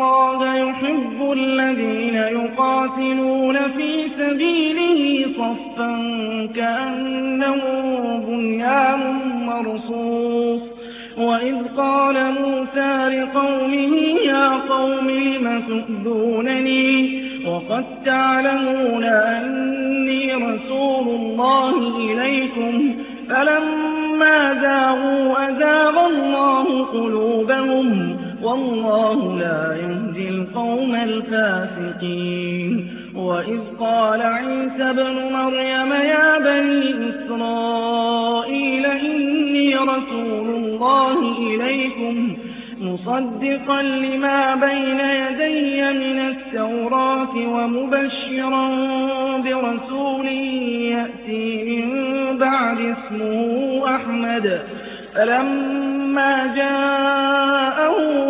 الله يحب الذين يقاتلون في سبيله صفا كأنه بنيان مرصوص. وإذ قال موسى لقومه يا قوم لم تؤذونني؟ وقد تعلمون أني رسول الله إليكم. فلما زاغوا أزاغ الله قلوبهم. والله لا يهدي القوم الفاسقين. وإذ قال عيسى بن مريم يا بني إسرائيل إني رسول الله إليكم مصدقا لما بين يدي من التوراة ومبشرا برسول يأتي من بعد اسمه أحمد. فلما جاءه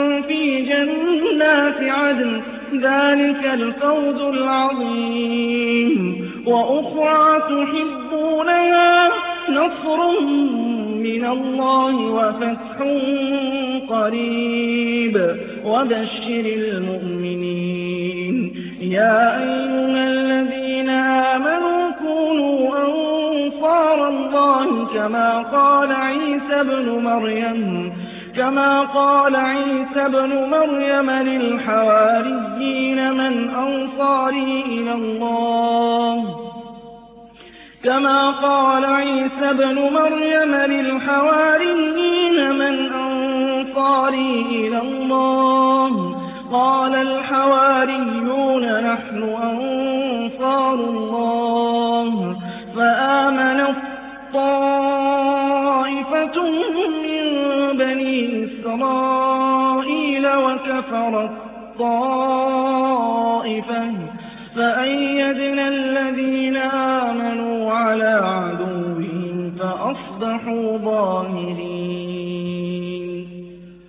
في جنات عدن ذلك الفوز العظيم. وأخرى تحبونها نصر من الله وفتح قريب. وبشر المؤمنين. يا أيها الذين آمنوا كونوا أنصار الله كما قال عيسى بن مريم. كما قال عيسى بن مريم للحواريين من أنصاري إلى الله. كما قال عيسى بن مريم للحواريين من أنصاري إلى الله. قال الحواريون نحن أنصار الله. إسرائيل وكفر الطائفة فأيدنا الذين آمنوا